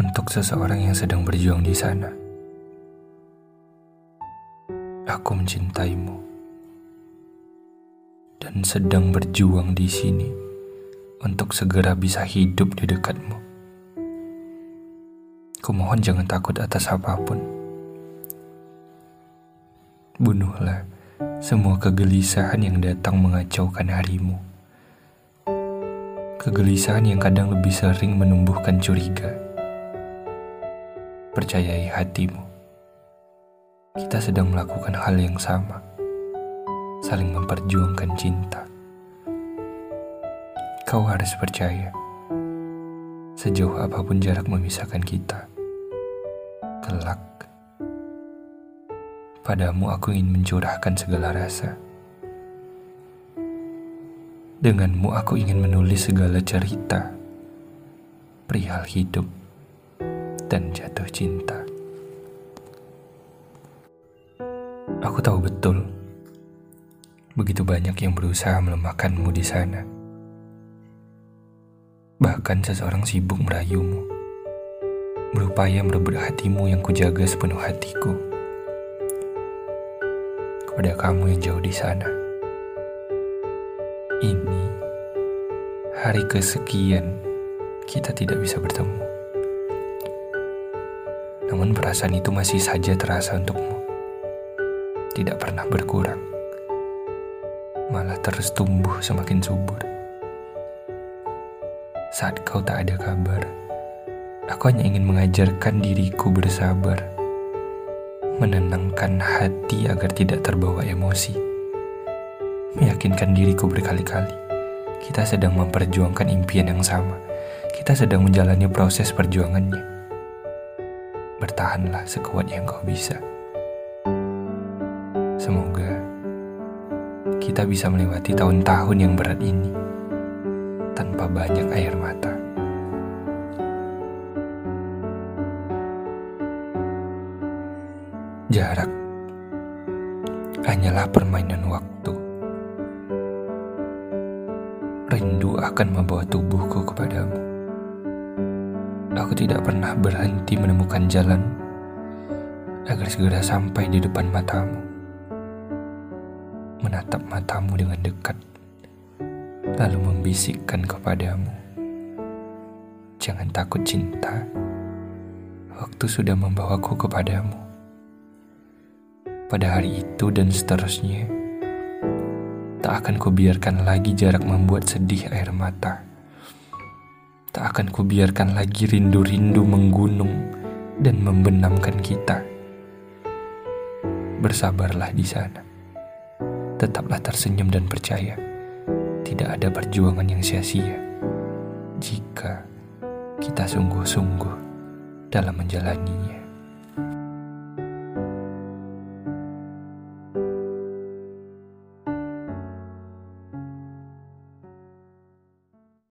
untuk seseorang yang sedang berjuang di sana. Aku mencintaimu dan sedang berjuang di sini untuk segera bisa hidup di dekatmu. Kumohon jangan takut atas apa pun. Bunuhlah semua kegelisahan yang datang mengacaukan harimu. Kegelisahan yang kadang lebih sering menumbuhkan curiga percayai hatimu. Kita sedang melakukan hal yang sama, saling memperjuangkan cinta. Kau harus percaya, sejauh apa pun jarak memisahkan kita, kelak. Padamu aku ingin mencurahkan segala rasa. Denganmu aku ingin menulis segala cerita perihal hidup dan jatuh cinta. Aku tahu betul, begitu banyak yang berusaha melemahkanmu di sana. Bahkan seseorang sibuk merayumu, berupaya merebut hatimu yang kujaga sepenuh hatiku. Kepada kamu yang jauh di sana, ini hari kesekian kita tidak bisa bertemu. Namun perasaan itu masih saja terasa untukmu. Tidak pernah berkurang. Malah terus tumbuh semakin subur. Saat kau tak ada kabar, aku hanya ingin mengajarkan diriku bersabar. Menenangkan hati agar tidak terbawa emosi. Meyakinkan diriku berkali-kali. Kita sedang memperjuangkan impian yang sama. Kita sedang menjalani proses perjuangannya bertahanlah sekuat yang kau bisa. Semoga kita bisa melewati tahun-tahun yang berat ini tanpa banyak air mata. Jarak hanyalah permainan waktu. Rindu akan membawa tubuhku kepadamu aku tidak pernah berhenti menemukan jalan agar segera sampai di depan matamu. Menatap matamu dengan dekat, lalu membisikkan kepadamu. Jangan takut cinta, waktu sudah membawaku kepadamu. Pada hari itu dan seterusnya, tak akan kubiarkan lagi jarak membuat sedih air mata Tak akan kubiarkan lagi rindu-rindu menggunung dan membenamkan kita. Bersabarlah di sana. Tetaplah tersenyum dan percaya. Tidak ada perjuangan yang sia-sia. Jika kita sungguh-sungguh dalam menjalaninya.